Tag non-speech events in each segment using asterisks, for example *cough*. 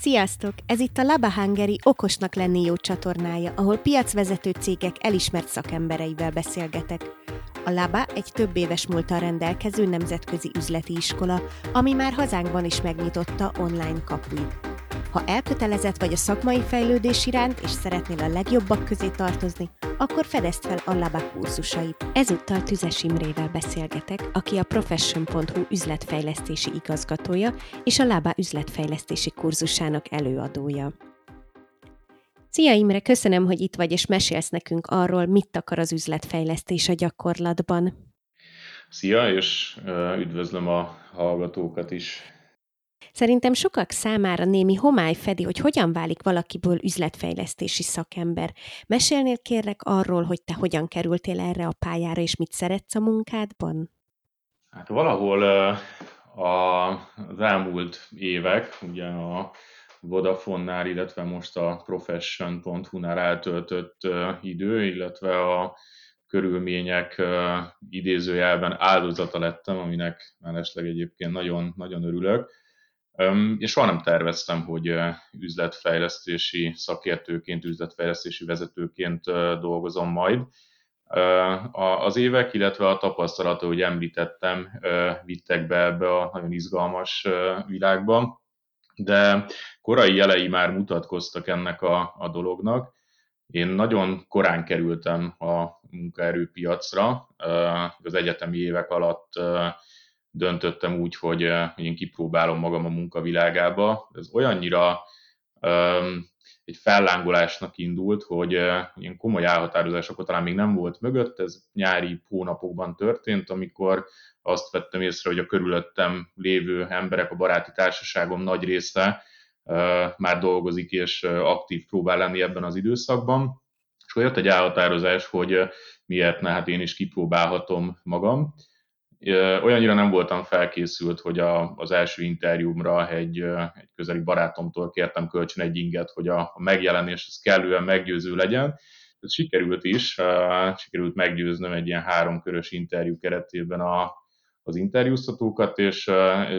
Sziasztok! Ez itt a Laba Hungary okosnak lenni jó csatornája, ahol piacvezető cégek elismert szakembereivel beszélgetek. A Laba egy több éves múltal rendelkező nemzetközi üzleti iskola, ami már hazánkban is megnyitotta online kapuit. Ha elkötelezett vagy a szakmai fejlődés iránt, és szeretnél a legjobbak közé tartozni, akkor fedezd fel a Laba kurzusait. Ezúttal Tüzes Imrével beszélgetek, aki a Profession.hu üzletfejlesztési igazgatója és a Laba üzletfejlesztési kurzusának előadója. Szia Imre, köszönöm, hogy itt vagy és mesélsz nekünk arról, mit akar az üzletfejlesztés a gyakorlatban. Szia, és üdvözlöm a hallgatókat is. Szerintem sokak számára némi homály fedi, hogy hogyan válik valakiből üzletfejlesztési szakember. Mesélnél kérlek arról, hogy te hogyan kerültél erre a pályára, és mit szeretsz a munkádban? Hát valahol az elmúlt évek, ugye a Vodafone-nál, illetve most a Profession.hu-nál eltöltött idő, illetve a körülmények idézőjelben áldozata lettem, aminek mellesleg egyébként nagyon, nagyon örülök és soha nem terveztem, hogy üzletfejlesztési szakértőként, üzletfejlesztési vezetőként dolgozom majd. Az évek, illetve a tapasztalata, hogy említettem, vittek be ebbe a nagyon izgalmas világba, de korai jelei már mutatkoztak ennek a, a dolognak. Én nagyon korán kerültem a munkaerőpiacra, az egyetemi évek alatt döntöttem úgy, hogy, hogy én kipróbálom magam a munkavilágába. Ez olyannyira um, egy fellángolásnak indult, hogy uh, ilyen komoly elhatározások talán még nem volt mögött, ez nyári hónapokban történt, amikor azt vettem észre, hogy a körülöttem lévő emberek, a baráti társaságom nagy része uh, már dolgozik és aktív próbál lenni ebben az időszakban. És jött egy elhatározás, hogy miért ne, hát én is kipróbálhatom magam olyannyira nem voltam felkészült, hogy a, az első interjúmra egy, egy közeli barátomtól kértem kölcsön egy inget, hogy a, a megjelenés az kellően meggyőző legyen. Ez sikerült is, sikerült meggyőznöm egy ilyen háromkörös interjú keretében a, az interjúztatókat, és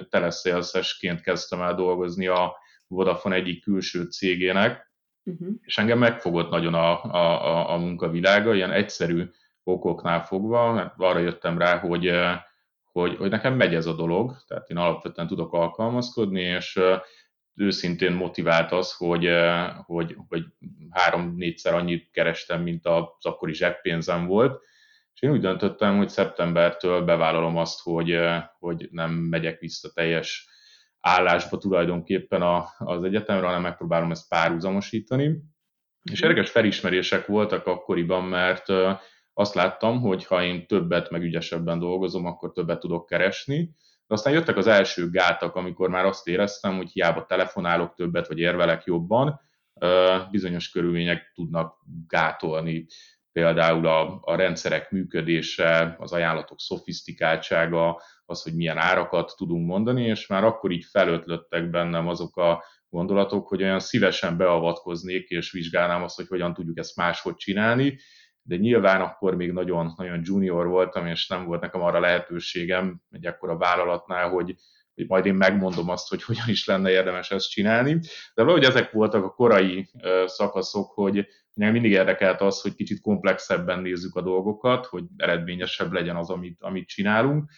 teleszélszesként kezdtem el dolgozni a Vodafone egyik külső cégének, uh-huh. és engem megfogott nagyon a, a, a, a munkavilága, ilyen egyszerű okoknál fogva, mert arra jöttem rá, hogy hogy, hogy nekem megy ez a dolog, tehát én alapvetően tudok alkalmazkodni, és őszintén motivált az, hogy, hogy, hogy három-négyszer annyit kerestem, mint az akkori zseppénzem volt, és én úgy döntöttem, hogy szeptembertől bevállalom azt, hogy, hogy nem megyek vissza teljes állásba tulajdonképpen az egyetemre, hanem megpróbálom ezt párhuzamosítani. És mhm. érdekes felismerések voltak akkoriban, mert azt láttam, hogy ha én többet, meg ügyesebben dolgozom, akkor többet tudok keresni. De aztán jöttek az első gátak, amikor már azt éreztem, hogy hiába telefonálok többet, vagy érvelek jobban, bizonyos körülmények tudnak gátolni. Például a, a rendszerek működése, az ajánlatok szofisztikáltsága, az, hogy milyen árakat tudunk mondani, és már akkor így felötlöttek bennem azok a gondolatok, hogy olyan szívesen beavatkoznék, és vizsgálnám azt, hogy hogyan tudjuk ezt máshogy csinálni, de nyilván akkor még nagyon, nagyon junior voltam, és nem volt nekem arra lehetőségem egy akkora vállalatnál, hogy, hogy majd én megmondom azt, hogy hogyan is lenne érdemes ezt csinálni. De valahogy ezek voltak a korai szakaszok, hogy mindig érdekelt az, hogy kicsit komplexebben nézzük a dolgokat, hogy eredményesebb legyen az, amit, amit csinálunk.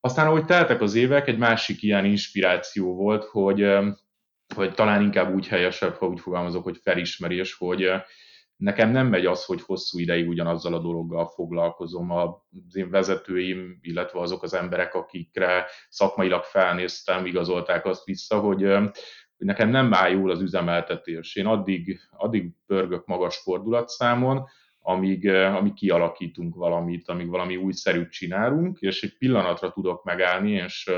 Aztán, ahogy teltek az évek, egy másik ilyen inspiráció volt, hogy, hogy talán inkább úgy helyesebb, ha úgy fogalmazok, hogy felismerés, hogy nekem nem megy az, hogy hosszú ideig ugyanazzal a dologgal foglalkozom. Az én vezetőim, illetve azok az emberek, akikre szakmailag felnéztem, igazolták azt vissza, hogy, hogy nekem nem áll jól az üzemeltetés. Én addig, addig pörgök magas fordulatszámon, amíg, amíg kialakítunk valamit, amíg valami újszerűt csinálunk, és egy pillanatra tudok megállni, és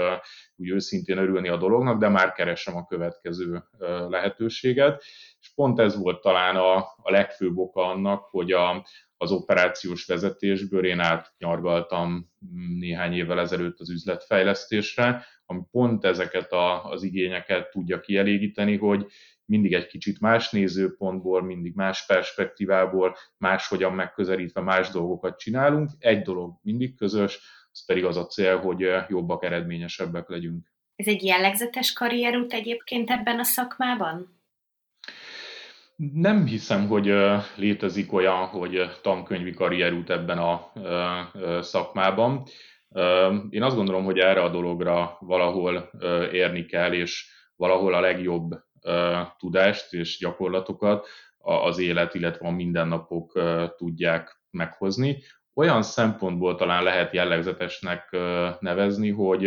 úgy őszintén örülni a dolognak, de már keresem a következő lehetőséget. És pont ez volt talán a, a legfőbb oka annak, hogy a, az operációs vezetésből én átnyargaltam néhány évvel ezelőtt az üzletfejlesztésre, ami pont ezeket a, az igényeket tudja kielégíteni, hogy mindig egy kicsit más nézőpontból, mindig más perspektívából, máshogyan megközelítve más dolgokat csinálunk. Egy dolog mindig közös, az pedig az a cél, hogy jobbak, eredményesebbek legyünk. Ez egy jellegzetes karrierút egyébként ebben a szakmában? Nem hiszem, hogy létezik olyan, hogy tankönyvi karrierút ebben a szakmában. Én azt gondolom, hogy erre a dologra valahol érni kell, és valahol a legjobb tudást és gyakorlatokat az élet, illetve a mindennapok tudják meghozni. Olyan szempontból talán lehet jellegzetesnek nevezni, hogy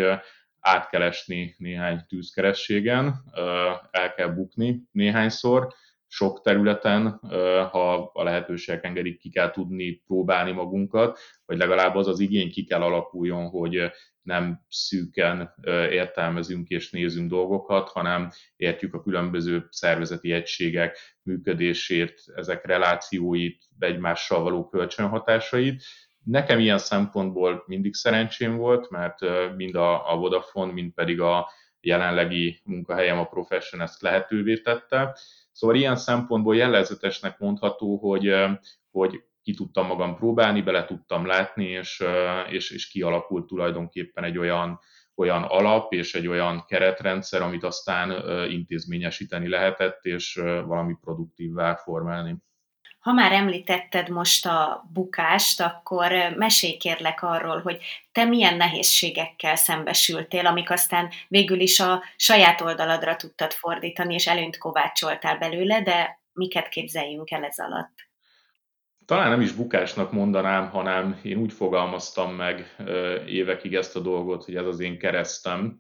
át kell esni néhány tűzkerességen, el kell bukni néhányszor, sok területen, ha a lehetőségek engedik, ki kell tudni próbálni magunkat, vagy legalább az az igény ki kell alakuljon, hogy nem szűken értelmezünk és nézünk dolgokat, hanem értjük a különböző szervezeti egységek működését, ezek relációit, egymással való kölcsönhatásait. Nekem ilyen szempontból mindig szerencsém volt, mert mind a, a Vodafone, mind pedig a jelenlegi munkahelyem a Profession ezt lehetővé tette. Szóval ilyen szempontból jellegzetesnek mondható, hogy, hogy ki tudtam magam próbálni, bele tudtam látni, és, és, és kialakult tulajdonképpen egy olyan, olyan alap és egy olyan keretrendszer, amit aztán intézményesíteni lehetett, és valami produktívvá formálni. Ha már említetted most a bukást, akkor mesélj kérlek arról, hogy te milyen nehézségekkel szembesültél, amik aztán végül is a saját oldaladra tudtad fordítani, és előnyt kovácsoltál belőle, de miket képzeljünk el ez alatt? Talán nem is bukásnak mondanám, hanem én úgy fogalmaztam meg évekig ezt a dolgot, hogy ez az én keresztem,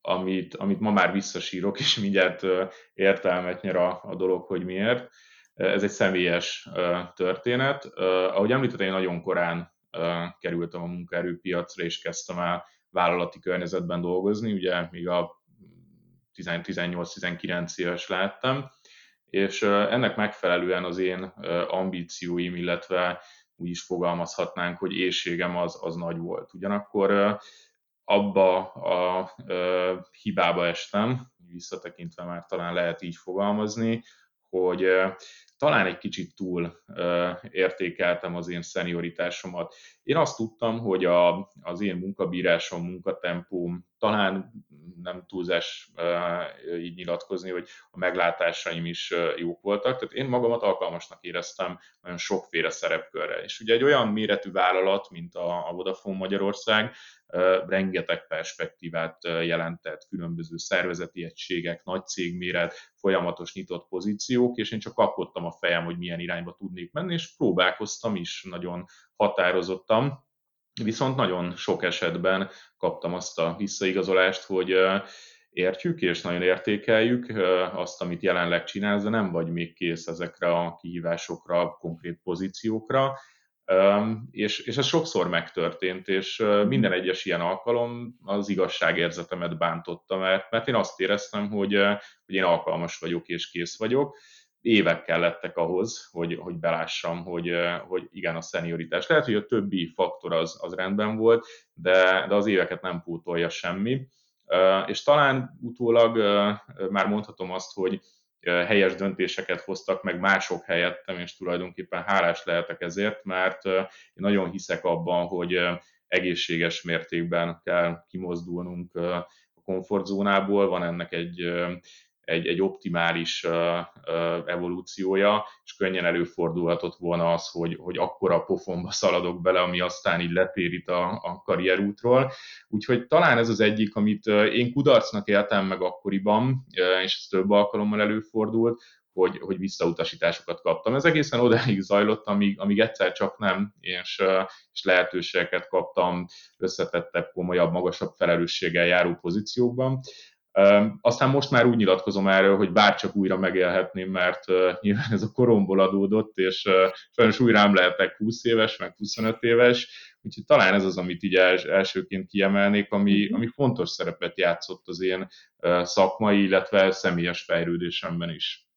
amit, amit ma már visszasírok, és mindjárt értelmet nyer a, a dolog, hogy miért ez egy személyes történet. Ahogy említettem, én nagyon korán kerültem a munkaerőpiacra, és kezdtem el vállalati környezetben dolgozni, ugye még a 18-19 éves láttam, és ennek megfelelően az én ambícióim, illetve úgy is fogalmazhatnánk, hogy éjségem az, az nagy volt. Ugyanakkor abba a hibába estem, visszatekintve már talán lehet így fogalmazni, hogy talán egy kicsit túl értékeltem az én szenioritásomat. Én azt tudtam, hogy a, az én munkabírásom, munkatempóm talán nem túlzás így nyilatkozni, hogy a meglátásaim is jók voltak. Tehát én magamat alkalmasnak éreztem nagyon sokféle szerepkörre. És ugye egy olyan méretű vállalat, mint a, a Vodafone Magyarország, rengeteg perspektívát jelentett, különböző szervezeti egységek, nagy cégméret, folyamatos nyitott pozíciók, és én csak kapkodtam a fejem, hogy milyen irányba tudnék menni, és próbálkoztam is nagyon határozottam, viszont nagyon sok esetben kaptam azt a visszaigazolást, hogy értjük és nagyon értékeljük azt, amit jelenleg csinálsz, de nem vagy még kész ezekre a kihívásokra, konkrét pozíciókra, és, és ez sokszor megtörtént, és minden egyes ilyen alkalom az igazságérzetemet bántotta, mert, mert én azt éreztem, hogy, hogy én alkalmas vagyok és kész vagyok. Évek kellettek ahhoz, hogy, hogy belássam, hogy, hogy igen, a szenioritás. Lehet, hogy a többi faktor az, az rendben volt, de, de az éveket nem pótolja semmi. És talán utólag már mondhatom azt, hogy helyes döntéseket hoztak meg mások helyettem, és tulajdonképpen hálás lehetek ezért, mert én nagyon hiszek abban, hogy egészséges mértékben kell kimozdulnunk a komfortzónából, van ennek egy egy, egy optimális evolúciója, és könnyen előfordulhatott volna az, hogy, hogy akkora pofonba szaladok bele, ami aztán így letérít a, a karrierútról. Úgyhogy talán ez az egyik, amit én kudarcnak éltem meg akkoriban, és ez több alkalommal előfordult, hogy, hogy visszautasításokat kaptam. Ez egészen odáig zajlott, amíg, amíg egyszer csak nem, és, és lehetőségeket kaptam összetettebb, komolyabb, magasabb felelősséggel járó pozíciókban. Aztán most már úgy nyilatkozom erről, hogy bárcsak újra megélhetném, mert nyilván ez a koromból adódott, és sajnos újra nem lehetek 20 éves, meg 25 éves, úgyhogy talán ez az, amit így elsőként kiemelnék, ami, mhm. ami fontos szerepet játszott az én szakmai, illetve személyes fejlődésemben is.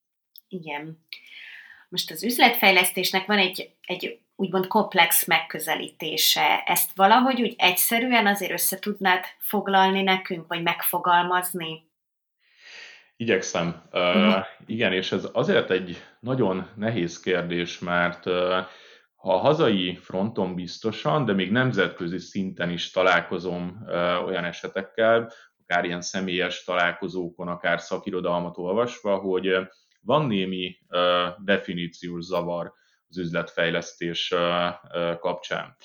Igen. Most az üzletfejlesztésnek van egy, egy úgymond komplex megközelítése. Ezt valahogy úgy egyszerűen azért össze tudnád foglalni nekünk, vagy megfogalmazni? Igyekszem. Uh, igen, és ez azért egy nagyon nehéz kérdés, mert uh, ha a hazai fronton biztosan, de még nemzetközi szinten is találkozom olyan esetekkel, akár ilyen személyes találkozókon, akár szakirodalmat olvasva, hogy van némi definíciós zavar az üzletfejlesztés kapcsán.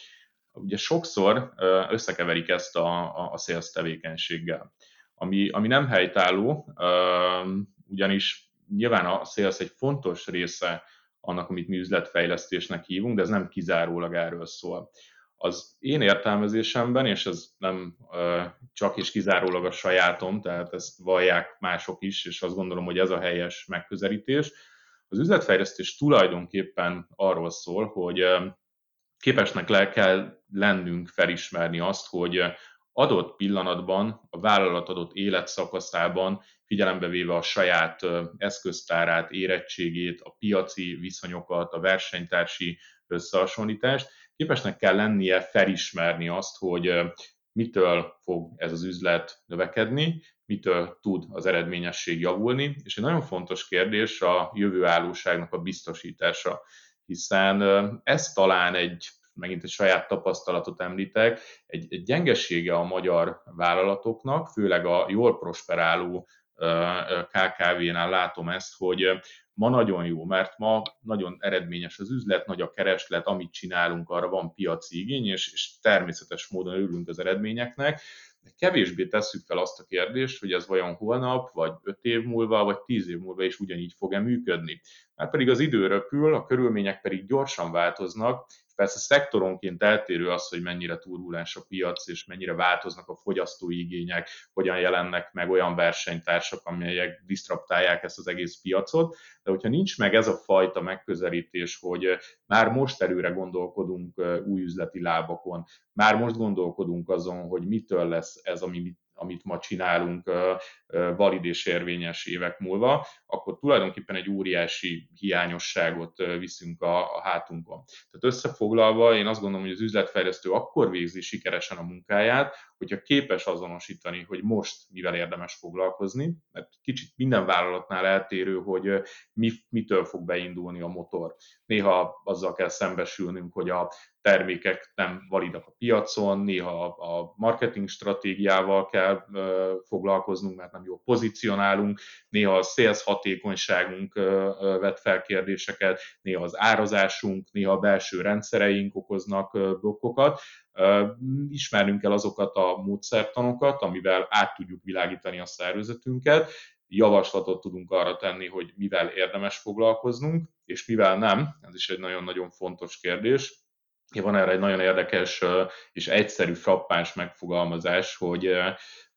Ugye sokszor összekeverik ezt a, a, sales tevékenységgel, ami, ami nem helytálló, ugyanis nyilván a sales egy fontos része annak, amit mi üzletfejlesztésnek hívunk, de ez nem kizárólag erről szól. Az én értelmezésemben, és ez nem csak és kizárólag a sajátom, tehát ezt vallják mások is, és azt gondolom, hogy ez a helyes megközelítés, az üzletfejlesztés tulajdonképpen arról szól, hogy képesnek le kell lennünk felismerni azt, hogy adott pillanatban, a vállalat adott életszakaszában, figyelembe véve a saját eszköztárát, érettségét, a piaci viszonyokat, a versenytársi összehasonlítást, képesnek kell lennie felismerni azt, hogy mitől fog ez az üzlet növekedni, mitől tud az eredményesség javulni, és egy nagyon fontos kérdés a jövőállóságnak a biztosítása, hiszen ez talán egy megint egy saját tapasztalatot említek, egy, egy gyengesége a magyar vállalatoknak, főleg a jól prosperáló KKV-nál látom ezt, hogy ma nagyon jó, mert ma nagyon eredményes az üzlet, nagy a kereslet, amit csinálunk, arra van piaci igény, és, és természetes módon örülünk az eredményeknek, de kevésbé tesszük fel azt a kérdést, hogy ez vajon holnap, vagy öt év múlva, vagy tíz év múlva is ugyanígy fog-e működni. Mert pedig az idő röpül, a körülmények pedig gyorsan változnak, Persze szektoronként eltérő az, hogy mennyire turbulens a piac, és mennyire változnak a fogyasztói igények, hogyan jelennek meg olyan versenytársak, amelyek disztraptálják ezt az egész piacot. De hogyha nincs meg ez a fajta megközelítés, hogy már most előre gondolkodunk új üzleti lábakon, már most gondolkodunk azon, hogy mitől lesz ez, ami amit ma csinálunk, valid és érvényes évek múlva, akkor tulajdonképpen egy óriási hiányosságot viszünk a, a hátunkon. Tehát összefoglalva, én azt gondolom, hogy az üzletfejlesztő akkor végzi sikeresen a munkáját, hogyha képes azonosítani, hogy most mivel érdemes foglalkozni, mert kicsit minden vállalatnál eltérő, hogy mi, mitől fog beindulni a motor. Néha azzal kell szembesülnünk, hogy a termékek nem validak a piacon, néha a marketing stratégiával kell foglalkoznunk, mert nem jól pozícionálunk, néha a sales hatékonyságunk vet fel kérdéseket, néha az árazásunk, néha a belső rendszereink okoznak blokkokat. Ismernünk kell azokat a módszertanokat, amivel át tudjuk világítani a szervezetünket, javaslatot tudunk arra tenni, hogy mivel érdemes foglalkoznunk, és mivel nem, ez is egy nagyon-nagyon fontos kérdés, van erre egy nagyon érdekes és egyszerű, frappáns megfogalmazás, hogy,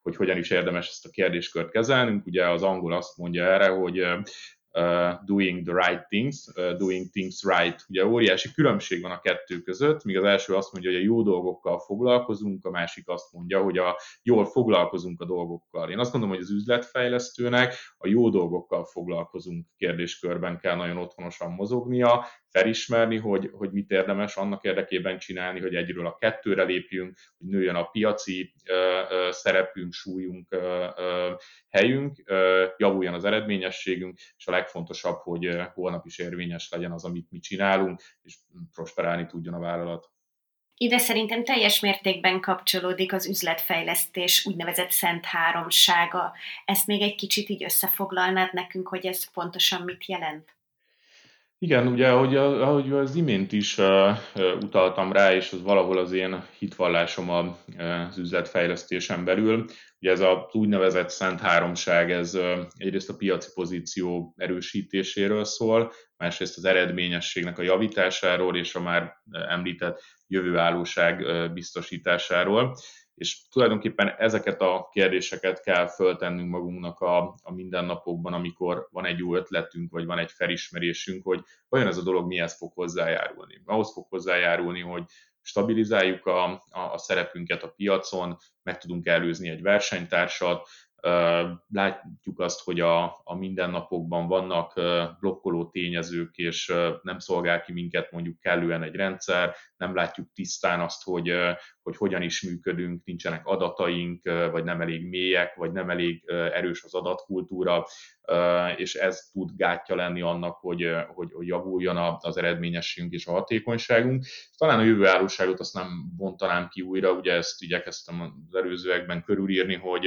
hogy hogyan is érdemes ezt a kérdéskört kezelnünk. Ugye az angol azt mondja erre, hogy uh, doing the right things, uh, doing things right. Ugye óriási különbség van a kettő között, míg az első azt mondja, hogy a jó dolgokkal foglalkozunk, a másik azt mondja, hogy a jól foglalkozunk a dolgokkal. Én azt mondom, hogy az üzletfejlesztőnek a jó dolgokkal foglalkozunk kérdéskörben kell nagyon otthonosan mozognia, felismerni, hogy, hogy mit érdemes annak érdekében csinálni, hogy egyről a kettőre lépjünk, hogy nőjön a piaci szerepünk, súlyunk, helyünk, javuljon az eredményességünk, és a legfontosabb, hogy holnap is érvényes legyen az, amit mi csinálunk, és prosperálni tudjon a vállalat. Ide szerintem teljes mértékben kapcsolódik az üzletfejlesztés úgynevezett szent háromsága. Ezt még egy kicsit így összefoglalnád nekünk, hogy ez pontosan mit jelent? Igen, ugye, ahogy, ahogy az imént is uh, utaltam rá, és az valahol az én hitvallásom az üzletfejlesztésen belül, ugye ez az úgynevezett szent háromság, ez uh, egyrészt a piaci pozíció erősítéséről szól, másrészt az eredményességnek a javításáról, és a már említett jövőállóság biztosításáról és tulajdonképpen ezeket a kérdéseket kell föltennünk magunknak a, a mindennapokban, amikor van egy jó ötletünk, vagy van egy felismerésünk, hogy vajon ez a dolog mihez fog hozzájárulni. Ahhoz fog hozzájárulni, hogy stabilizáljuk a, a, a szerepünket a piacon, meg tudunk előzni egy versenytársat, Látjuk azt, hogy a, a mindennapokban vannak blokkoló tényezők, és nem szolgál ki minket mondjuk kellően egy rendszer, nem látjuk tisztán azt, hogy, hogy hogyan is működünk, nincsenek adataink, vagy nem elég mélyek, vagy nem elég erős az adatkultúra, és ez tud gátja lenni annak, hogy, hogy, hogy javuljon az eredményességünk és a hatékonyságunk. Talán a jövőállóságot azt nem bontanám ki újra, ugye ezt igyekeztem az előzőekben körülírni, hogy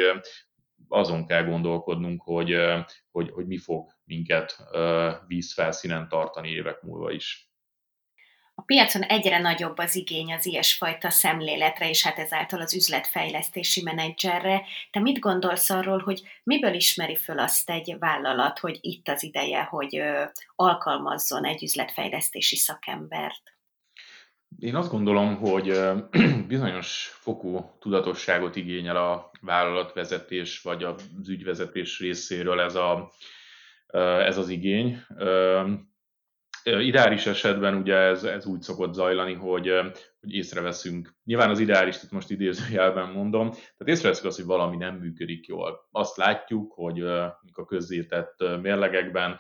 azon kell gondolkodnunk, hogy, hogy, hogy mi fog minket vízfelszínen tartani évek múlva is. A piacon egyre nagyobb az igény az ilyesfajta szemléletre, és hát ezáltal az üzletfejlesztési menedzserre. Te mit gondolsz arról, hogy miből ismeri föl azt egy vállalat, hogy itt az ideje, hogy alkalmazzon egy üzletfejlesztési szakembert? Én azt gondolom, hogy *clears throat* bizonyos fokú tudatosságot igényel a vállalatvezetés vagy az ügyvezetés részéről ez, a, ez az igény Ideális esetben ugye ez, ez úgy szokott zajlani, hogy, hogy észreveszünk, nyilván az ideális, itt most idézőjelben mondom, tehát észreveszünk azt, hogy valami nem működik jól. Azt látjuk, hogy a közzétett mérlegekben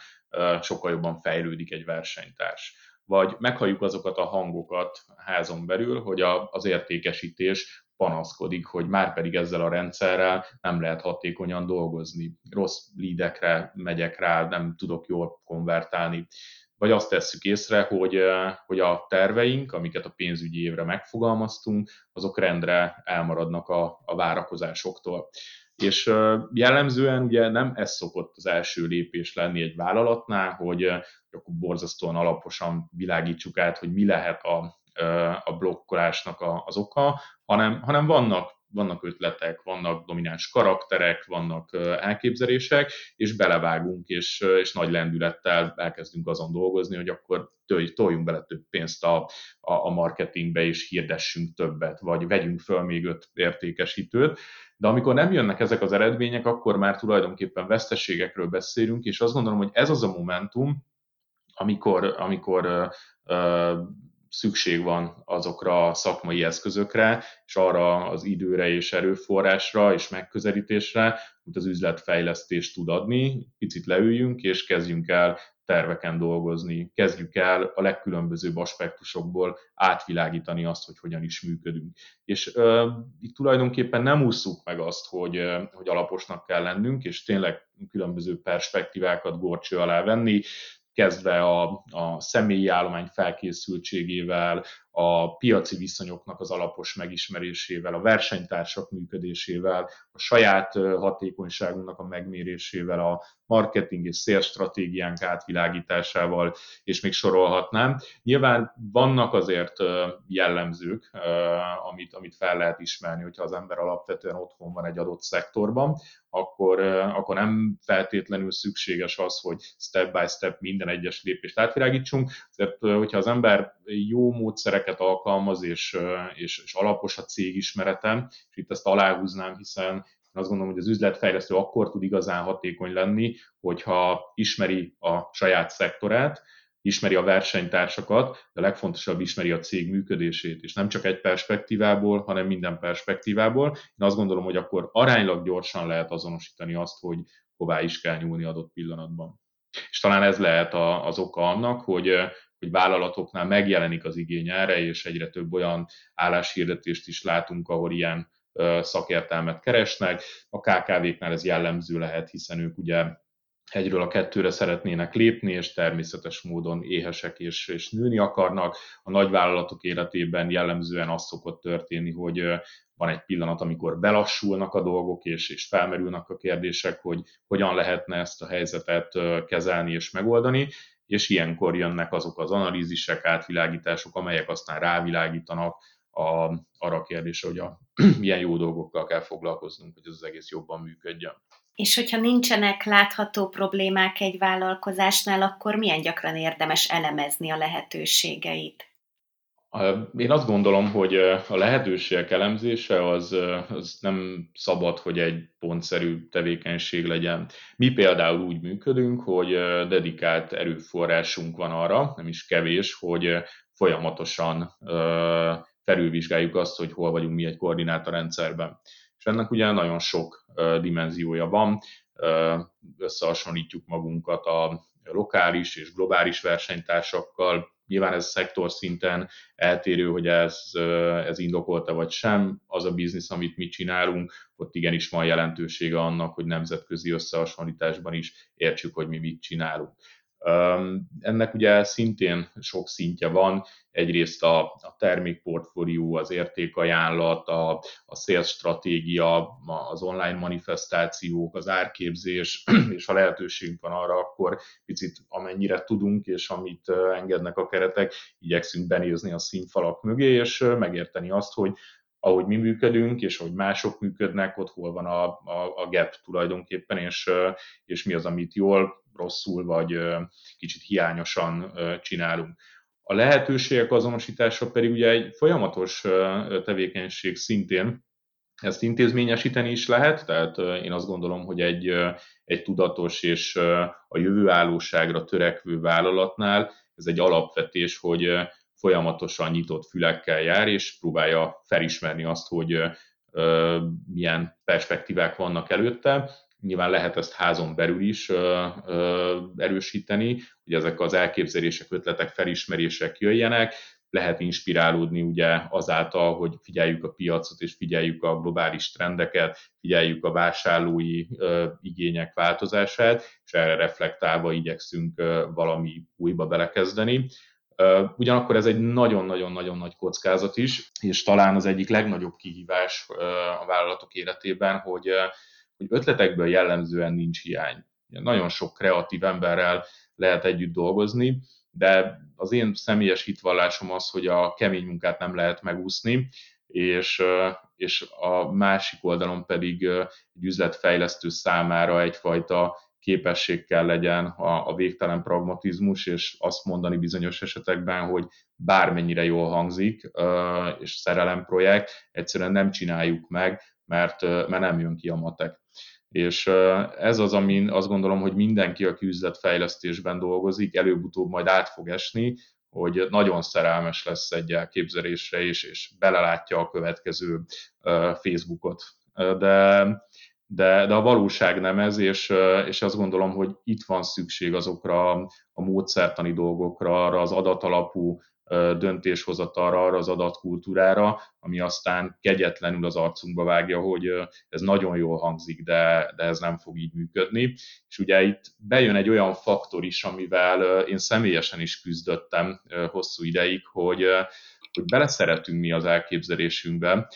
sokkal jobban fejlődik egy versenytárs. Vagy meghalljuk azokat a hangokat házon belül, hogy a, az értékesítés panaszkodik, hogy már pedig ezzel a rendszerrel nem lehet hatékonyan dolgozni. Rossz lídekre megyek rá, nem tudok jól konvertálni vagy azt tesszük észre, hogy, hogy a terveink, amiket a pénzügyi évre megfogalmaztunk, azok rendre elmaradnak a, a várakozásoktól. És jellemzően ugye nem ez szokott az első lépés lenni egy vállalatnál, hogy akkor borzasztóan alaposan világítsuk át, hogy mi lehet a, a blokkolásnak az oka, hanem, hanem vannak vannak ötletek, vannak domináns karakterek, vannak elképzelések, és belevágunk, és, és nagy lendülettel elkezdünk azon dolgozni, hogy akkor toljunk bele több pénzt a, a, a marketingbe, és hirdessünk többet, vagy vegyünk föl még öt értékesítőt. De amikor nem jönnek ezek az eredmények, akkor már tulajdonképpen veszteségekről beszélünk, és azt gondolom, hogy ez az a momentum, amikor, amikor szükség van azokra a szakmai eszközökre, és arra az időre és erőforrásra és megközelítésre, amit az üzletfejlesztés tud adni. Picit leüljünk, és kezdjünk el terveken dolgozni, kezdjük el a legkülönbözőbb aspektusokból átvilágítani azt, hogy hogyan is működünk. És uh, itt tulajdonképpen nem ússzuk meg azt, hogy, uh, hogy alaposnak kell lennünk, és tényleg különböző perspektívákat gorcső alá venni, kezdve a, a személyi állomány felkészültségével, a piaci viszonyoknak az alapos megismerésével, a versenytársak működésével, a saját hatékonyságunknak a megmérésével, a marketing és stratégiánk átvilágításával, és még sorolhatnám. Nyilván vannak azért jellemzők, amit, amit fel lehet ismerni, hogyha az ember alapvetően otthon van egy adott szektorban, akkor, akkor nem feltétlenül szükséges az, hogy step by step minden egyes lépést átvilágítsunk. Mert hogyha az ember jó módszereket alkalmaz, és, és, és alapos a cégismeretem, és itt ezt aláhúznám, hiszen azt gondolom, hogy az üzletfejlesztő akkor tud igazán hatékony lenni, hogyha ismeri a saját szektorát, ismeri a versenytársakat, de a legfontosabb ismeri a cég működését, és nem csak egy perspektívából, hanem minden perspektívából. Én azt gondolom, hogy akkor aránylag gyorsan lehet azonosítani azt, hogy hová is kell nyúlni adott pillanatban. És talán ez lehet az oka annak, hogy, hogy vállalatoknál megjelenik az igény erre, és egyre több olyan álláshirdetést is látunk, ahol ilyen szakértelmet keresnek. A KKV-knál ez jellemző lehet, hiszen ők ugye egyről a kettőre szeretnének lépni, és természetes módon éhesek és, és nőni akarnak. A nagyvállalatok életében jellemzően az szokott történni, hogy van egy pillanat, amikor belassulnak a dolgok, és, és felmerülnek a kérdések, hogy hogyan lehetne ezt a helyzetet kezelni és megoldani, és ilyenkor jönnek azok az analízisek, átvilágítások, amelyek aztán rávilágítanak a, arra a kérdésre, hogy a, *clears throat* milyen jó dolgokkal kell foglalkoznunk, hogy ez az egész jobban működjön. És hogyha nincsenek látható problémák egy vállalkozásnál, akkor milyen gyakran érdemes elemezni a lehetőségeit? Én azt gondolom, hogy a lehetőségek elemzése az, az nem szabad, hogy egy pontszerű tevékenység legyen. Mi például úgy működünk, hogy dedikált erőforrásunk van arra, nem is kevés, hogy folyamatosan felülvizsgáljuk azt, hogy hol vagyunk mi egy koordinátorrendszerben és ennek ugye nagyon sok dimenziója van, összehasonlítjuk magunkat a lokális és globális versenytársakkal, Nyilván ez szektor szinten eltérő, hogy ez, ez indokolta vagy sem. Az a biznisz, amit mi csinálunk, ott igenis van jelentősége annak, hogy nemzetközi összehasonlításban is értsük, hogy mi mit csinálunk. Ennek ugye szintén sok szintje van, egyrészt a, a termékportfólió, az értékajánlat, a, a sales stratégia, az online manifestációk, az árképzés, *clears throat* és ha lehetőségünk van arra, akkor picit amennyire tudunk, és amit engednek a keretek, igyekszünk benézni a színfalak mögé, és megérteni azt, hogy ahogy mi működünk, és hogy mások működnek, ott hol van a, a, a gap tulajdonképpen, és, és mi az, amit jól, rosszul, vagy kicsit hiányosan csinálunk. A lehetőségek azonosítása pedig ugye egy folyamatos tevékenység szintén, ezt intézményesíteni is lehet, tehát én azt gondolom, hogy egy, egy tudatos és a jövőállóságra törekvő vállalatnál ez egy alapvetés, hogy folyamatosan nyitott fülekkel jár, és próbálja felismerni azt, hogy milyen perspektívák vannak előtte. Nyilván lehet ezt házon belül is erősíteni, hogy ezek az elképzelések, ötletek, felismerések jöjjenek, lehet inspirálódni ugye azáltal, hogy figyeljük a piacot és figyeljük a globális trendeket, figyeljük a vásárlói ö, igények változását, és erre reflektálva igyekszünk ö, valami újba belekezdeni. Ugyanakkor ez egy nagyon-nagyon-nagyon nagy kockázat is, és talán az egyik legnagyobb kihívás a vállalatok életében, hogy, hogy ötletekből jellemzően nincs hiány. Nagyon sok kreatív emberrel lehet együtt dolgozni, de az én személyes hitvallásom az, hogy a kemény munkát nem lehet megúszni, és, és a másik oldalon pedig egy üzletfejlesztő számára egyfajta képesség kell legyen a, a végtelen pragmatizmus, és azt mondani bizonyos esetekben, hogy bármennyire jól hangzik, és szerelem projekt, egyszerűen nem csináljuk meg, mert, mert nem jön ki a matek. És ez az, amin azt gondolom, hogy mindenki, aki üzletfejlesztésben dolgozik, előbb-utóbb majd át fog esni, hogy nagyon szerelmes lesz egy elképzelésre, és, és belelátja a következő Facebookot. De de, de a valóság nem ez, és, és azt gondolom, hogy itt van szükség azokra a módszertani dolgokra, arra az adatalapú döntéshozatalra, arra az adatkultúrára, ami aztán kegyetlenül az arcunkba vágja, hogy ez nagyon jól hangzik, de, de ez nem fog így működni. És ugye itt bejön egy olyan faktor is, amivel én személyesen is küzdöttem hosszú ideig, hogy hogy beleszeretünk mi az elképzelésünkbe,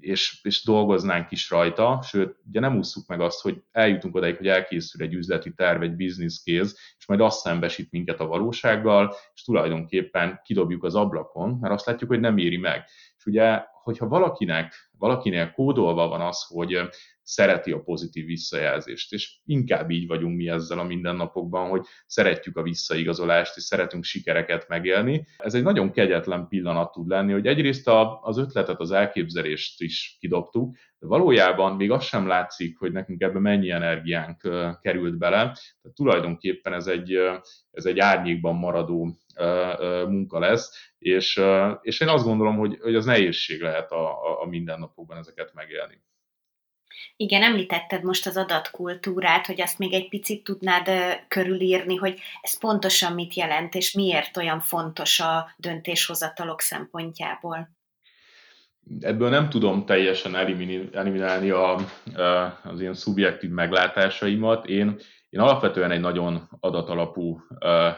és, és dolgoznánk is rajta, sőt, ugye nem ússzuk meg azt, hogy eljutunk odaig, hogy elkészül egy üzleti terv, egy business case, és majd azt szembesít minket a valósággal, és tulajdonképpen kidobjuk az ablakon, mert azt látjuk, hogy nem éri meg. És ugye, hogyha valakinek, valakinél kódolva van az, hogy szereti a pozitív visszajelzést, és inkább így vagyunk mi ezzel a mindennapokban, hogy szeretjük a visszaigazolást, és szeretünk sikereket megélni. Ez egy nagyon kegyetlen pillanat tud lenni, hogy egyrészt az ötletet, az elképzelést is kidobtuk, de valójában még az sem látszik, hogy nekünk ebbe mennyi energiánk került bele. Tehát tulajdonképpen ez egy, ez egy árnyékban maradó munka lesz, és, és én azt gondolom, hogy, hogy az nehézség lehet a, a mindennapokban ezeket megélni. Igen, említetted most az adatkultúrát, hogy azt még egy picit tudnád körülírni, hogy ez pontosan mit jelent, és miért olyan fontos a döntéshozatalok szempontjából. Ebből nem tudom teljesen eliminálni a, az ilyen szubjektív meglátásaimat. Én én alapvetően egy nagyon adatalapú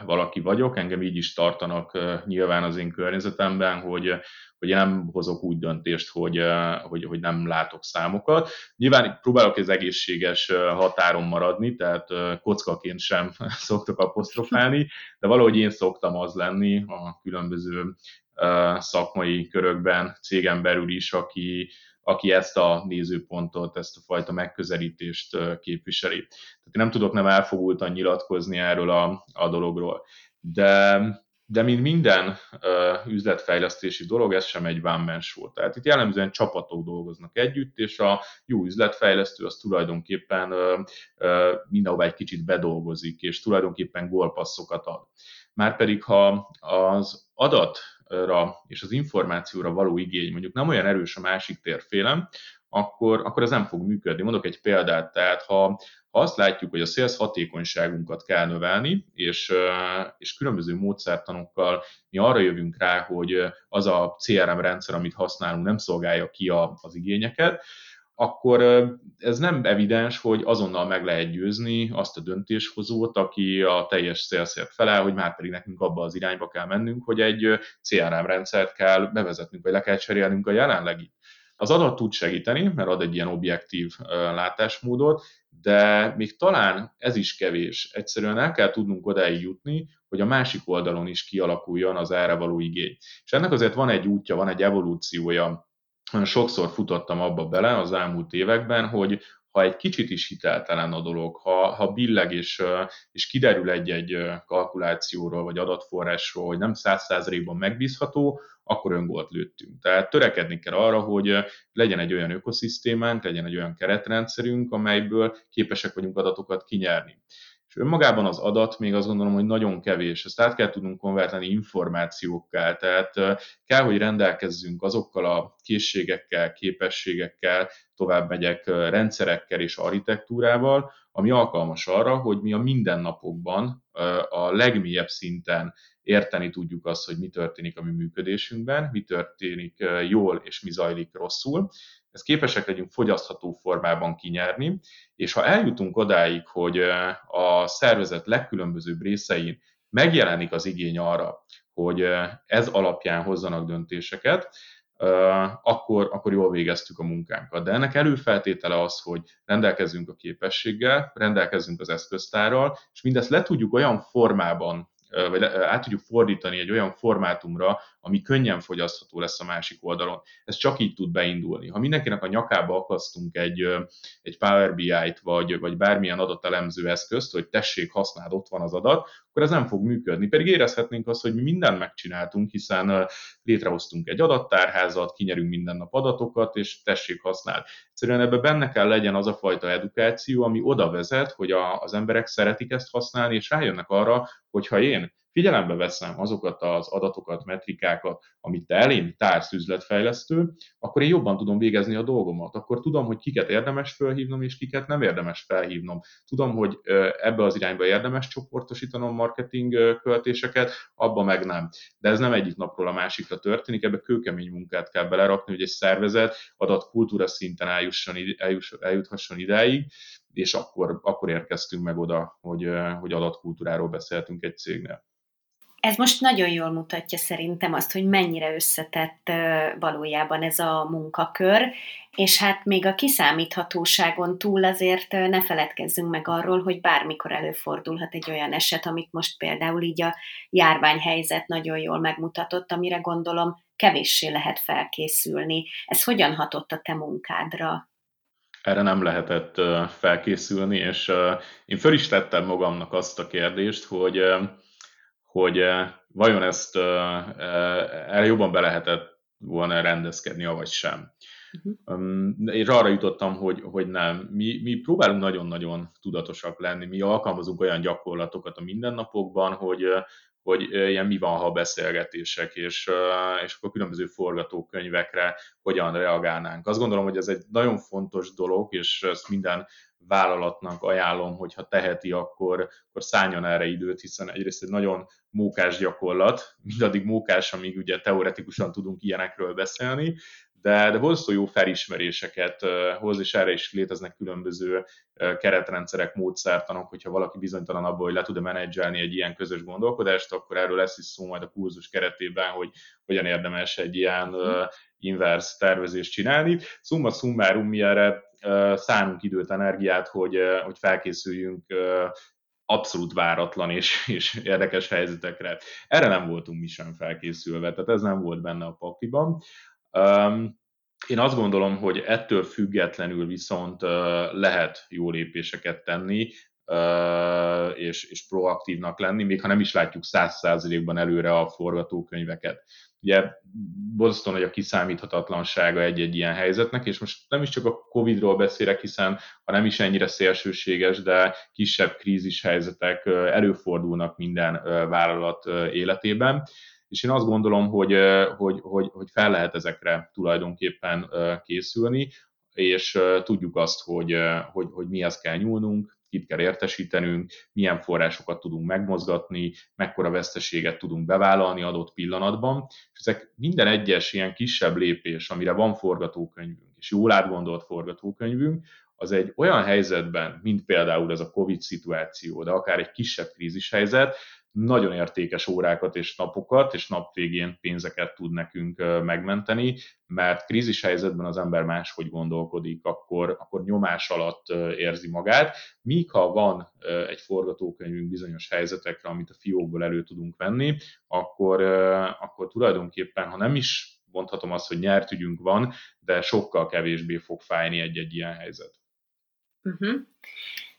valaki vagyok, engem így is tartanak nyilván az én környezetemben, hogy, hogy én nem hozok úgy döntést, hogy, hogy, hogy nem látok számokat. Nyilván próbálok az egészséges határon maradni, tehát kockaként sem *laughs* szoktok apostrofálni, de valahogy én szoktam az lenni a különböző szakmai körökben, cégen belül is, aki, aki ezt a nézőpontot, ezt a fajta megközelítést képviseli. Tehát én nem tudok nem elfogultan nyilatkozni erről a, a dologról. De, de mint minden uh, üzletfejlesztési dolog, ez sem egy one man show. Tehát itt jellemzően csapatok dolgoznak együtt, és a jó üzletfejlesztő az tulajdonképpen uh, uh, mindenhova egy kicsit bedolgozik, és tulajdonképpen gólpasszokat ad. Márpedig, ha az adat adatra és az információra való igény mondjuk nem olyan erős a másik térfélem, akkor, akkor ez nem fog működni. Mondok egy példát, tehát ha, ha azt látjuk, hogy a sales hatékonyságunkat kell növelni, és, és különböző módszertanokkal mi arra jövünk rá, hogy az a CRM rendszer, amit használunk, nem szolgálja ki a, az igényeket, akkor ez nem evidens, hogy azonnal meg lehet győzni azt a döntéshozót, aki a teljes szélszért felel, hogy már pedig nekünk abba az irányba kell mennünk, hogy egy CRM rendszert kell bevezetnünk, vagy le kell cserélnünk a jelenlegi. Az adat tud segíteni, mert ad egy ilyen objektív látásmódot, de még talán ez is kevés. Egyszerűen el kell tudnunk odáig jutni, hogy a másik oldalon is kialakuljon az erre való igény. És ennek azért van egy útja, van egy evolúciója. Sokszor futottam abba bele az elmúlt években, hogy ha egy kicsit is hiteltelen a dolog, ha, ha billeg és, és kiderül egy-egy kalkulációról vagy adatforrásról, hogy nem száz százalékban megbízható, akkor öngolt lőttünk. Tehát törekedni kell arra, hogy legyen egy olyan ökoszisztémánk, legyen egy olyan keretrendszerünk, amelyből képesek vagyunk adatokat kinyerni. És önmagában az adat még azt gondolom, hogy nagyon kevés. Ezt át kell tudnunk konvertálni információkká, tehát kell, hogy rendelkezzünk azokkal a készségekkel, képességekkel, tovább megyek rendszerekkel és architektúrával, ami alkalmas arra, hogy mi a mindennapokban a legmélyebb szinten érteni tudjuk azt, hogy mi történik a mi működésünkben, mi történik jól és mi zajlik rosszul. Ezt képesek legyünk fogyasztható formában kinyerni, és ha eljutunk odáig, hogy a szervezet legkülönbözőbb részein megjelenik az igény arra, hogy ez alapján hozzanak döntéseket, akkor, akkor jól végeztük a munkánkat. De ennek előfeltétele az, hogy rendelkezzünk a képességgel, rendelkezzünk az eszköztárral, és mindezt le tudjuk olyan formában vagy át tudjuk fordítani egy olyan formátumra, ami könnyen fogyasztható lesz a másik oldalon. Ez csak így tud beindulni. Ha mindenkinek a nyakába akasztunk egy, egy Power BI-t, vagy, vagy bármilyen adatelemző eszközt, hogy tessék, használd, ott van az adat, akkor ez nem fog működni. Pedig érezhetnénk azt, hogy mi mindent megcsináltunk, hiszen létrehoztunk egy adattárházat, kinyerünk minden nap adatokat, és tessék, használd. Egyszerűen ebbe benne kell legyen az a fajta edukáció, ami oda vezet, hogy az emberek szeretik ezt használni, és rájönnek arra, hogy ha én figyelembe veszem azokat az adatokat, metrikákat, amit te elém társz üzletfejlesztő, akkor én jobban tudom végezni a dolgomat. Akkor tudom, hogy kiket érdemes felhívnom, és kiket nem érdemes felhívnom. Tudom, hogy ebbe az irányba érdemes csoportosítanom marketing költéseket, abba meg nem. De ez nem egyik napról a másikra történik, ebbe kőkemény munkát kell belerakni, hogy egy szervezet adatkultúra szinten eljusson, eljuss, eljuthasson idáig, és akkor, akkor érkeztünk meg oda, hogy, hogy adatkultúráról beszéltünk egy cégnél. Ez most nagyon jól mutatja szerintem azt, hogy mennyire összetett valójában ez a munkakör, és hát még a kiszámíthatóságon túl azért ne feledkezzünk meg arról, hogy bármikor előfordulhat egy olyan eset, amit most például így a járványhelyzet nagyon jól megmutatott, amire gondolom kevéssé lehet felkészülni. Ez hogyan hatott a te munkádra? erre nem lehetett felkészülni, és én föl is tettem magamnak azt a kérdést, hogy, hogy vajon ezt erre jobban be lehetett volna rendezkedni, vagy sem. Uh-huh. És arra jutottam, hogy, hogy nem. Mi, mi próbálunk nagyon-nagyon tudatosak lenni, mi alkalmazunk olyan gyakorlatokat a mindennapokban, hogy, hogy ilyen mi van, ha beszélgetések, és, és akkor különböző forgatókönyvekre hogyan reagálnánk. Azt gondolom, hogy ez egy nagyon fontos dolog, és ezt minden vállalatnak ajánlom, hogy ha teheti, akkor, akkor szálljon erre időt, hiszen egyrészt egy nagyon mókás gyakorlat, mindaddig mókás, amíg ugye teoretikusan tudunk ilyenekről beszélni, de, de borzasztó jó felismeréseket hoz, és erre is léteznek különböző keretrendszerek, módszertanok, hogyha valaki bizonytalan abban, hogy le tud-e menedzselni egy ilyen közös gondolkodást, akkor erről lesz is szó majd a kurzus keretében, hogy hogyan érdemes egy ilyen inverse tervezést csinálni. Summa summarum, mi erre szánunk időt, energiát, hogy, hogy felkészüljünk abszolút váratlan és, és érdekes helyzetekre. Erre nem voltunk mi sem felkészülve, tehát ez nem volt benne a pakliban. Én azt gondolom, hogy ettől függetlenül viszont lehet jó lépéseket tenni, és, és proaktívnak lenni, még ha nem is látjuk száz százalékban előre a forgatókönyveket. Ugye borzasztó nagy a kiszámíthatatlansága egy-egy ilyen helyzetnek, és most nem is csak a Covid-ról beszélek, hiszen ha nem is ennyire szélsőséges, de kisebb krízis helyzetek előfordulnak minden vállalat életében, és én azt gondolom, hogy, hogy, hogy, hogy fel lehet ezekre tulajdonképpen készülni, és tudjuk azt, hogy, hogy, hogy mihez kell nyúlnunk, kit kell értesítenünk, milyen forrásokat tudunk megmozgatni, mekkora veszteséget tudunk bevállalni adott pillanatban, és ezek minden egyes ilyen kisebb lépés, amire van forgatókönyvünk, és jól átgondolt forgatókönyvünk, az egy olyan helyzetben, mint például ez a COVID szituáció, de akár egy kisebb krízis helyzet, nagyon értékes órákat és napokat, és nap végén pénzeket tud nekünk megmenteni, mert krízis helyzetben az ember máshogy gondolkodik, akkor, akkor nyomás alatt érzi magát, míg ha van egy forgatókönyvünk bizonyos helyzetekre, amit a fiókból elő tudunk venni, akkor, akkor tulajdonképpen, ha nem is mondhatom azt, hogy nyert ügyünk van, de sokkal kevésbé fog fájni egy-egy ilyen helyzet. Uh-huh.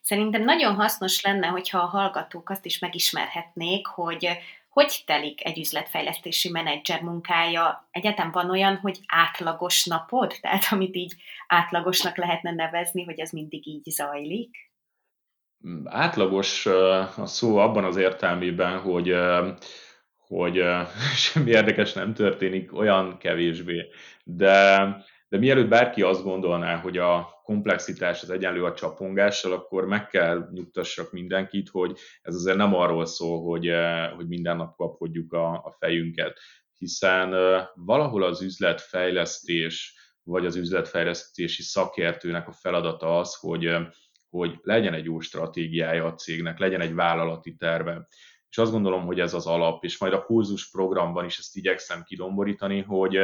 Szerintem nagyon hasznos lenne, hogyha a hallgatók azt is megismerhetnék, hogy hogy telik egy üzletfejlesztési menedzser munkája? Egyetem van olyan, hogy átlagos napod? Tehát amit így átlagosnak lehetne nevezni, hogy ez mindig így zajlik? Átlagos a szó abban az értelmében, hogy hogy *laughs* semmi érdekes nem történik, olyan kevésbé. De de mielőtt bárki azt gondolná, hogy a komplexitás az egyenlő a csapongással, akkor meg kell nyugtassak mindenkit, hogy ez azért nem arról szól, hogy, eh, hogy minden nap kapkodjuk a, a fejünket, hiszen eh, valahol az üzletfejlesztés, vagy az üzletfejlesztési szakértőnek a feladata az, hogy, eh, hogy legyen egy jó stratégiája a cégnek, legyen egy vállalati terve. És azt gondolom, hogy ez az alap, és majd a kurzus programban is ezt igyekszem kidomborítani, hogy,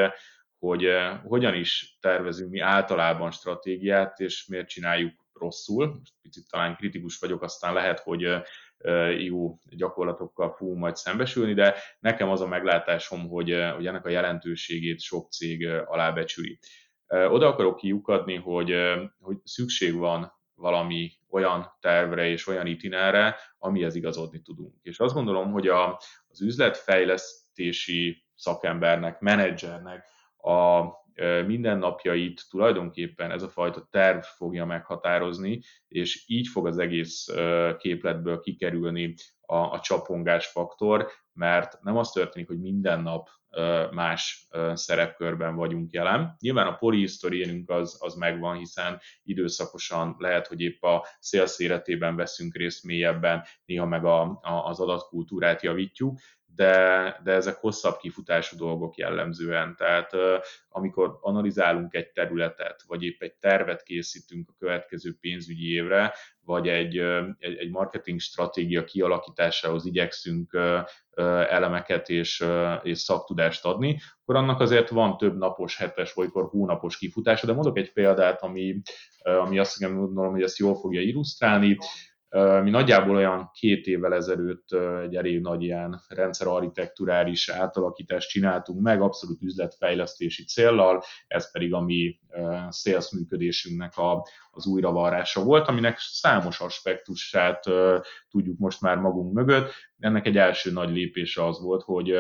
hogy eh, hogyan is tervezünk mi általában stratégiát, és miért csináljuk rosszul. Most picit talán kritikus vagyok, aztán lehet, hogy eh, eh, jó gyakorlatokkal fogunk majd szembesülni, de nekem az a meglátásom, hogy, hogy ennek a jelentőségét sok cég alábecsüli. Oda akarok kiukadni, hogy, hogy szükség van valami olyan tervre és olyan itinára, amihez igazodni tudunk. És azt gondolom, hogy a, az üzletfejlesztési szakembernek, menedzsernek a mindennapjait tulajdonképpen ez a fajta terv fogja meghatározni, és így fog az egész képletből kikerülni a, a csapongás faktor, mert nem az történik, hogy minden nap más szerepkörben vagyunk jelen. Nyilván a polihisztoriénünk az, az megvan, hiszen időszakosan lehet, hogy épp a szélszéretében veszünk részt mélyebben, néha meg a, a, az adatkultúrát javítjuk, de, de ezek hosszabb kifutású dolgok jellemzően. Tehát amikor analizálunk egy területet, vagy épp egy tervet készítünk a következő pénzügyi évre, vagy egy, egy, egy marketing stratégia kialakításához igyekszünk elemeket és, és szaktudást adni, akkor annak azért van több napos, hetes, vagy hónapos kifutása, de mondok egy példát, ami, ami azt gondolom, hogy ezt jól fogja illusztrálni. Mi nagyjából olyan két évvel ezelőtt egy elég nagy ilyen rendszerarchitekturális átalakítást csináltunk meg, abszolút üzletfejlesztési céllal, ez pedig a mi sales működésünknek a, az újravarrása volt, aminek számos aspektusát tudjuk most már magunk mögött. Ennek egy első nagy lépése az volt, hogy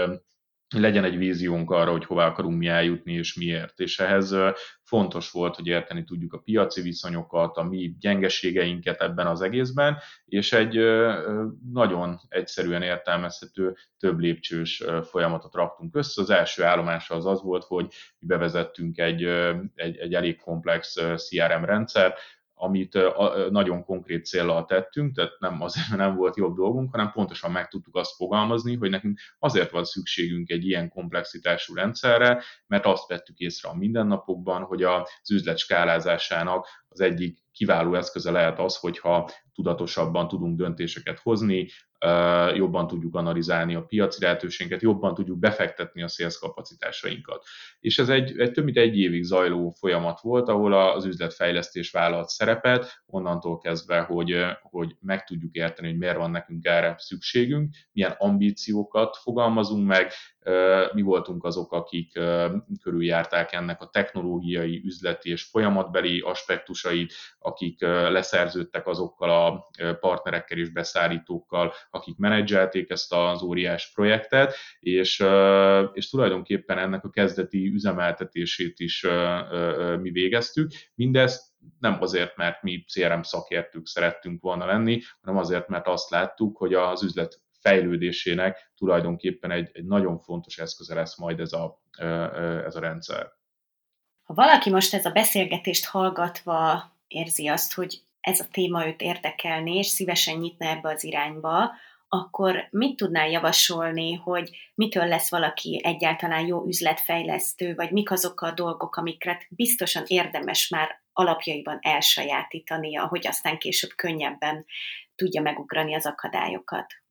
legyen egy víziónk arra, hogy hová akarunk mi eljutni és miért. És ehhez fontos volt, hogy érteni tudjuk a piaci viszonyokat, a mi gyengeségeinket ebben az egészben, és egy nagyon egyszerűen értelmezhető több lépcsős folyamatot raktunk össze. Az első állomása az az volt, hogy bevezettünk egy, egy, egy elég komplex CRM rendszer, amit nagyon konkrét célral tettünk, tehát nem azért, nem volt jobb dolgunk, hanem pontosan meg tudtuk azt fogalmazni, hogy nekünk azért van szükségünk egy ilyen komplexitású rendszerre, mert azt vettük észre a mindennapokban, hogy az üzlet skálázásának az egyik kiváló eszköze lehet az, hogyha tudatosabban tudunk döntéseket hozni, jobban tudjuk analizálni a piaci lehetőségeket, jobban tudjuk befektetni a sales kapacitásainkat. És ez egy, egy több mint egy évig zajló folyamat volt, ahol az üzletfejlesztés vállalt szerepet, onnantól kezdve, hogy, hogy meg tudjuk érteni, hogy miért van nekünk erre szükségünk, milyen ambíciókat fogalmazunk meg, mi voltunk azok, akik körüljárták ennek a technológiai, üzleti és folyamatbeli aspektusait, akik leszerződtek azokkal a partnerekkel és beszállítókkal, akik menedzselték ezt az óriás projektet, és, és tulajdonképpen ennek a kezdeti üzemeltetését is mi végeztük. Mindezt nem azért, mert mi CRM szakértők szerettünk volna lenni, hanem azért, mert azt láttuk, hogy az üzlet fejlődésének tulajdonképpen egy, egy nagyon fontos eszköze lesz majd ez a, ez a rendszer. Ha valaki most ez a beszélgetést hallgatva érzi azt, hogy ez a téma őt érdekelné, és szívesen nyitna ebbe az irányba, akkor mit tudnál javasolni, hogy mitől lesz valaki egyáltalán jó üzletfejlesztő, vagy mik azok a dolgok, amiket biztosan érdemes már alapjaiban elsajátítania, hogy aztán később könnyebben tudja megugrani az akadályokat?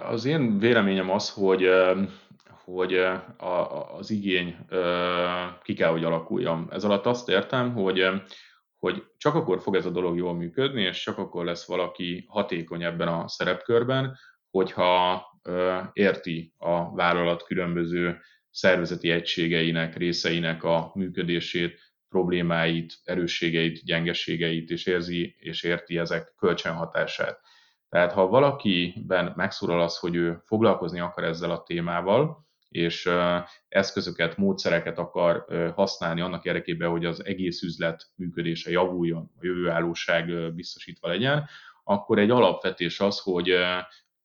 Az én véleményem az, hogy hogy az igény ki kell, hogy alakuljon. Ez alatt azt értem, hogy hogy csak akkor fog ez a dolog jól működni, és csak akkor lesz valaki hatékony ebben a szerepkörben, hogyha érti a vállalat különböző szervezeti egységeinek, részeinek a működését, problémáit, erősségeit, gyengeségeit, és érzi és érti ezek kölcsönhatását. Tehát ha valakiben megszólal az, hogy ő foglalkozni akar ezzel a témával, és eszközöket, módszereket akar használni annak érdekében, hogy az egész üzlet működése javuljon, a jövőállóság biztosítva legyen, akkor egy alapvetés az, hogy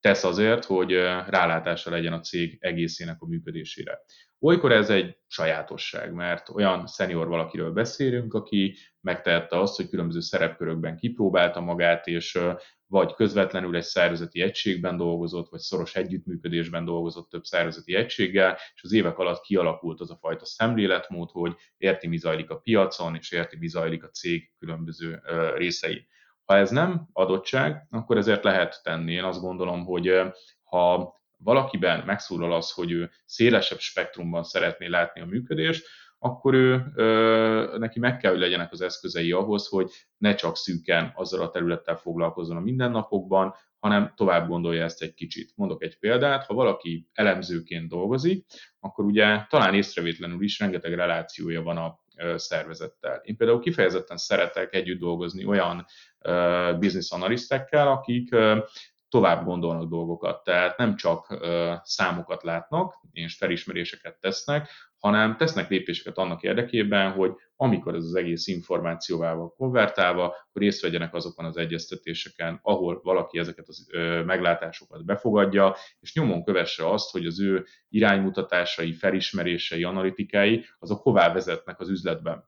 tesz azért, hogy rálátása legyen a cég egészének a működésére. Olykor ez egy sajátosság, mert olyan szenior valakiről beszélünk, aki megtehette azt, hogy különböző szerepkörökben kipróbálta magát, és vagy közvetlenül egy szervezeti egységben dolgozott, vagy szoros együttműködésben dolgozott több szervezeti egységgel, és az évek alatt kialakult az a fajta szemléletmód, hogy érti, mi zajlik a piacon, és érti, mi zajlik a cég különböző részei. Ha ez nem adottság, akkor ezért lehet tenni. Én azt gondolom, hogy ha valakiben megszólal az, hogy ő szélesebb spektrumban szeretné látni a működést, akkor ő, ö, neki meg kell, hogy legyenek az eszközei ahhoz, hogy ne csak szűken azzal a területtel foglalkozzon a mindennapokban, hanem tovább gondolja ezt egy kicsit. Mondok egy példát, ha valaki elemzőként dolgozik, akkor ugye talán észrevétlenül is rengeteg relációja van a szervezettel. Én például kifejezetten szeretek együtt dolgozni olyan business analisztekkel, akik tovább gondolnak dolgokat, tehát nem csak számokat látnak és felismeréseket tesznek, hanem tesznek lépéseket annak érdekében, hogy amikor ez az egész információval konvertálva, akkor részt vegyenek azokon az egyeztetéseken, ahol valaki ezeket az meglátásokat befogadja, és nyomon kövesse azt, hogy az ő iránymutatásai, felismerései, analitikái, azok hová vezetnek az üzletben.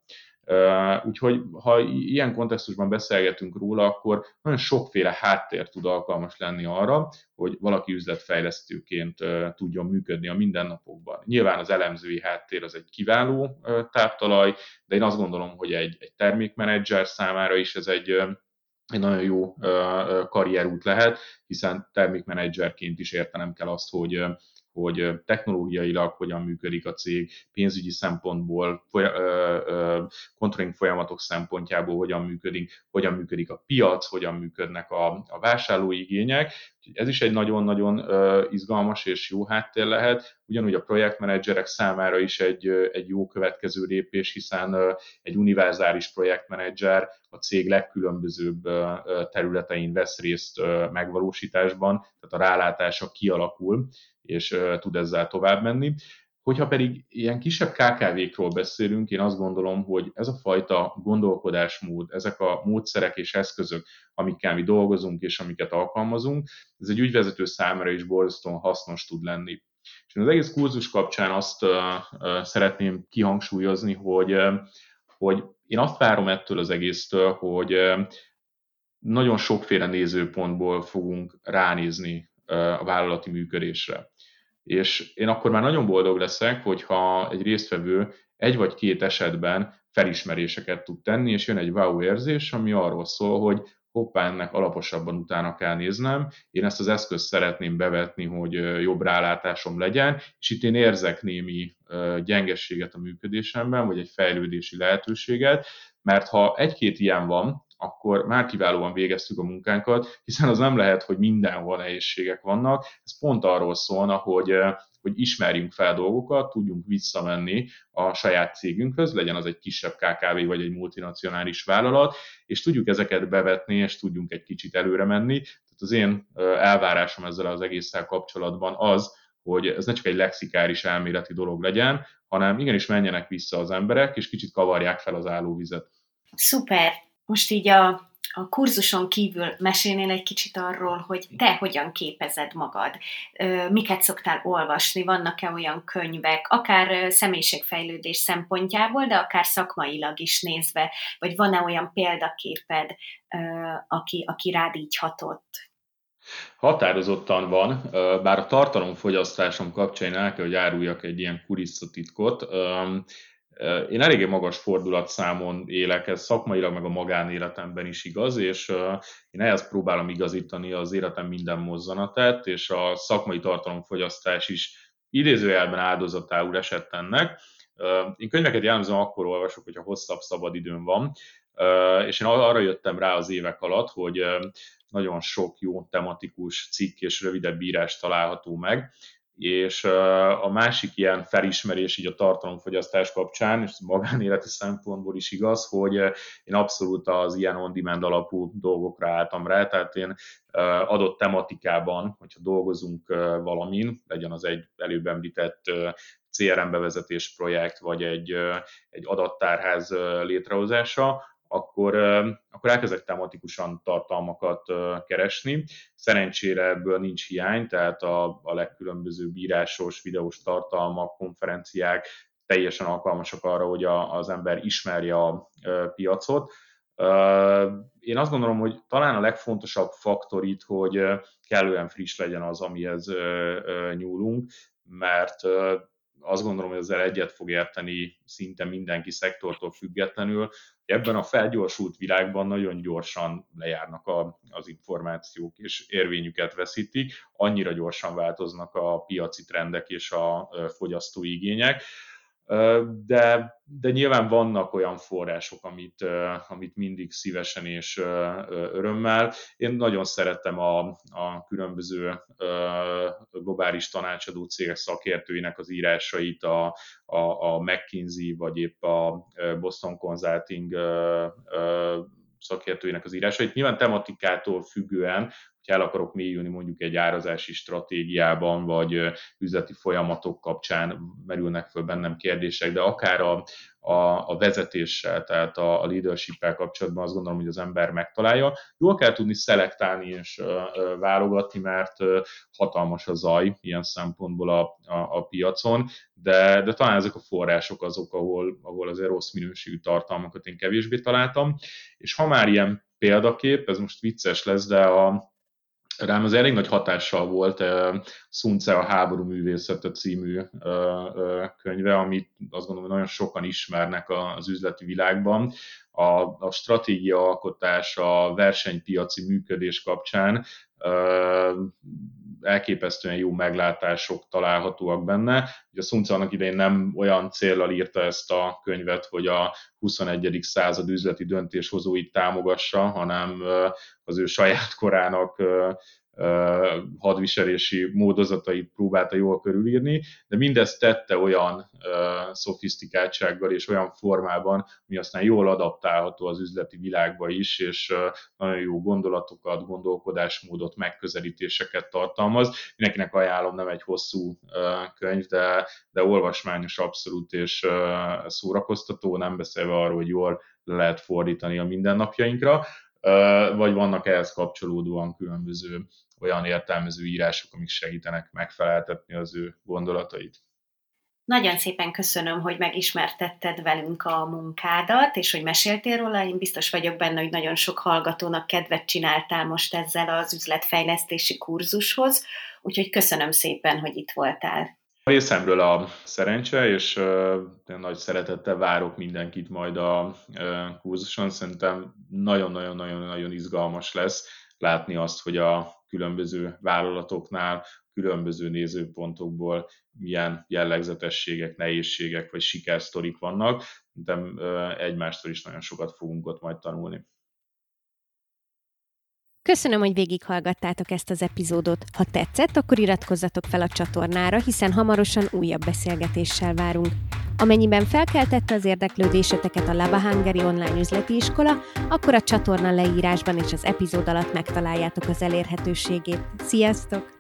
Úgyhogy ha ilyen kontextusban beszélgetünk róla, akkor nagyon sokféle háttér tud alkalmas lenni arra, hogy valaki üzletfejlesztőként tudjon működni a mindennapokban. Nyilván az elemzői háttér az egy kiváló táptalaj, de én azt gondolom, hogy egy, egy termékmenedzser számára is ez egy egy nagyon jó karrierút lehet, hiszen termékmenedzserként is értenem kell azt, hogy hogy technológiailag hogyan működik a cég, pénzügyi szempontból, controlling folyamatok szempontjából hogyan működik, hogyan működik a piac, hogyan működnek a, a vásárlói igények. Ez is egy nagyon-nagyon izgalmas és jó háttér lehet. Ugyanúgy a projektmenedzserek számára is egy, egy jó következő lépés, hiszen egy univerzális projektmenedzser a cég legkülönbözőbb területein vesz részt megvalósításban, tehát a rálátása kialakul, és tud ezzel tovább menni. Hogyha pedig ilyen kisebb KKV-król beszélünk, én azt gondolom, hogy ez a fajta gondolkodásmód, ezek a módszerek és eszközök, amikkel mi dolgozunk és amiket alkalmazunk, ez egy ügyvezető számára is borzasztóan hasznos tud lenni. És az egész kurzus kapcsán azt uh, uh, szeretném kihangsúlyozni, hogy, uh, hogy én azt várom ettől az egésztől, hogy nagyon sokféle nézőpontból fogunk ránézni a vállalati működésre. És én akkor már nagyon boldog leszek, hogyha egy résztvevő egy vagy két esetben felismeréseket tud tenni, és jön egy wow érzés, ami arról szól, hogy hoppá, ennek alaposabban utána kell néznem, én ezt az eszközt szeretném bevetni, hogy jobb rálátásom legyen, és itt én érzek némi gyengességet a működésemben, vagy egy fejlődési lehetőséget, mert ha egy-két ilyen van, akkor már kiválóan végeztük a munkánkat, hiszen az nem lehet, hogy mindenhol nehézségek vannak. Ez pont arról szólna, hogy hogy ismerjünk fel dolgokat, tudjunk visszamenni a saját cégünkhöz, legyen az egy kisebb KKV vagy egy multinacionális vállalat, és tudjuk ezeket bevetni, és tudjunk egy kicsit előre menni. Tehát az én elvárásom ezzel az egésszel kapcsolatban az, hogy ez ne csak egy lexikáris elméleti dolog legyen, hanem igenis menjenek vissza az emberek, és kicsit kavarják fel az állóvizet. Szuper! Most így a a kurzuson kívül mesélnél egy kicsit arról, hogy te hogyan képezed magad, miket szoktál olvasni, vannak-e olyan könyvek, akár személyiségfejlődés szempontjából, de akár szakmailag is nézve, vagy van-e olyan példaképed, aki, aki rád így hatott? Határozottan van, bár a tartalomfogyasztásom kapcsán el kell, hogy áruljak egy ilyen kurisszatitkot. Én eléggé magas fordulatszámon élek, ez szakmailag, meg a magánéletemben is igaz, és én ehhez próbálom igazítani az életem minden mozzanatát, és a szakmai tartalomfogyasztás is idézőjelben áldozatául esett ennek. Én könyveket jellemzően akkor olvasok, hogyha hosszabb szabadidőm van, és én arra jöttem rá az évek alatt, hogy nagyon sok jó tematikus cikk és rövidebb írás található meg, és a másik ilyen felismerés így a tartalomfogyasztás kapcsán, és magánéleti szempontból is igaz, hogy én abszolút az ilyen on-demand alapú dolgokra álltam rá, tehát én adott tematikában, hogyha dolgozunk valamin, legyen az egy előbb említett CRM bevezetés projekt, vagy egy, egy adattárház létrehozása, akkor, akkor elkezdek tematikusan tartalmakat keresni. Szerencsére ebből nincs hiány, tehát a, a legkülönbözőbb írásos, videós tartalmak, konferenciák teljesen alkalmasak arra, hogy a, az ember ismerje a piacot. Én azt gondolom, hogy talán a legfontosabb faktor itt, hogy kellően friss legyen az, amihez nyúlunk, mert azt gondolom, hogy ezzel egyet fog érteni szinte mindenki szektortól függetlenül, hogy ebben a felgyorsult világban nagyon gyorsan lejárnak a, az információk, és érvényüket veszítik, annyira gyorsan változnak a piaci trendek és a fogyasztói igények, de, de nyilván vannak olyan források, amit, amit mindig szívesen és örömmel. Én nagyon szeretem a, a különböző globális tanácsadó cégek szakértőinek az írásait, a, a, a McKinsey vagy épp a Boston Consulting szakértőinek az írásait. Nyilván tematikától függően el akarok mélyülni mondjuk egy árazási stratégiában, vagy üzleti folyamatok kapcsán merülnek föl bennem kérdések, de akár a, a, a vezetéssel, tehát a, a leadership kapcsolatban azt gondolom, hogy az ember megtalálja. Jól kell tudni szelektálni és uh, válogatni, mert uh, hatalmas a zaj ilyen szempontból a, a, a piacon, de, de talán ezek a források azok, ahol, ahol azért rossz minőségű tartalmakat én kevésbé találtam. És ha már ilyen példakép, ez most vicces lesz, de a, rám az elég nagy hatással volt Szunce a háború művészete című könyve, amit azt gondolom, nagyon sokan ismernek az üzleti világban. A, a stratégia alkotás, a versenypiaci működés kapcsán elképesztően jó meglátások találhatóak benne. Ugye a Szunce annak idején nem olyan célral írta ezt a könyvet, hogy a 21. század üzleti döntéshozóit támogassa, hanem az ő saját korának hadviselési módozatait próbálta jól körülírni, de mindezt tette olyan szofisztikáltsággal és olyan formában, ami aztán jól adaptálható az üzleti világba is, és nagyon jó gondolatokat, gondolkodásmódot, megközelítéseket tartalmaz. Mindenkinek ajánlom, nem egy hosszú könyv, de, de olvasmányos abszolút és szórakoztató, nem beszélve arról, hogy jól lehet fordítani a mindennapjainkra vagy vannak ehhez kapcsolódóan különböző olyan értelmező írások, amik segítenek megfeleltetni az ő gondolatait. Nagyon szépen köszönöm, hogy megismertetted velünk a munkádat, és hogy meséltél róla. Én biztos vagyok benne, hogy nagyon sok hallgatónak kedvet csináltál most ezzel az üzletfejlesztési kurzushoz, úgyhogy köszönöm szépen, hogy itt voltál. Részemről a szerencse, és nagy szeretettel várok mindenkit majd a kurzuson. Szerintem nagyon-nagyon-nagyon-nagyon izgalmas lesz látni azt, hogy a különböző vállalatoknál, különböző nézőpontokból milyen jellegzetességek, nehézségek vagy sikersztorik vannak. De egymástól is nagyon sokat fogunk ott majd tanulni. Köszönöm, hogy végighallgattátok ezt az epizódot. Ha tetszett, akkor iratkozzatok fel a csatornára, hiszen hamarosan újabb beszélgetéssel várunk. Amennyiben felkeltette az érdeklődéseteket a Lava Hungary online üzleti iskola, akkor a csatorna leírásban és az epizód alatt megtaláljátok az elérhetőségét. Sziasztok!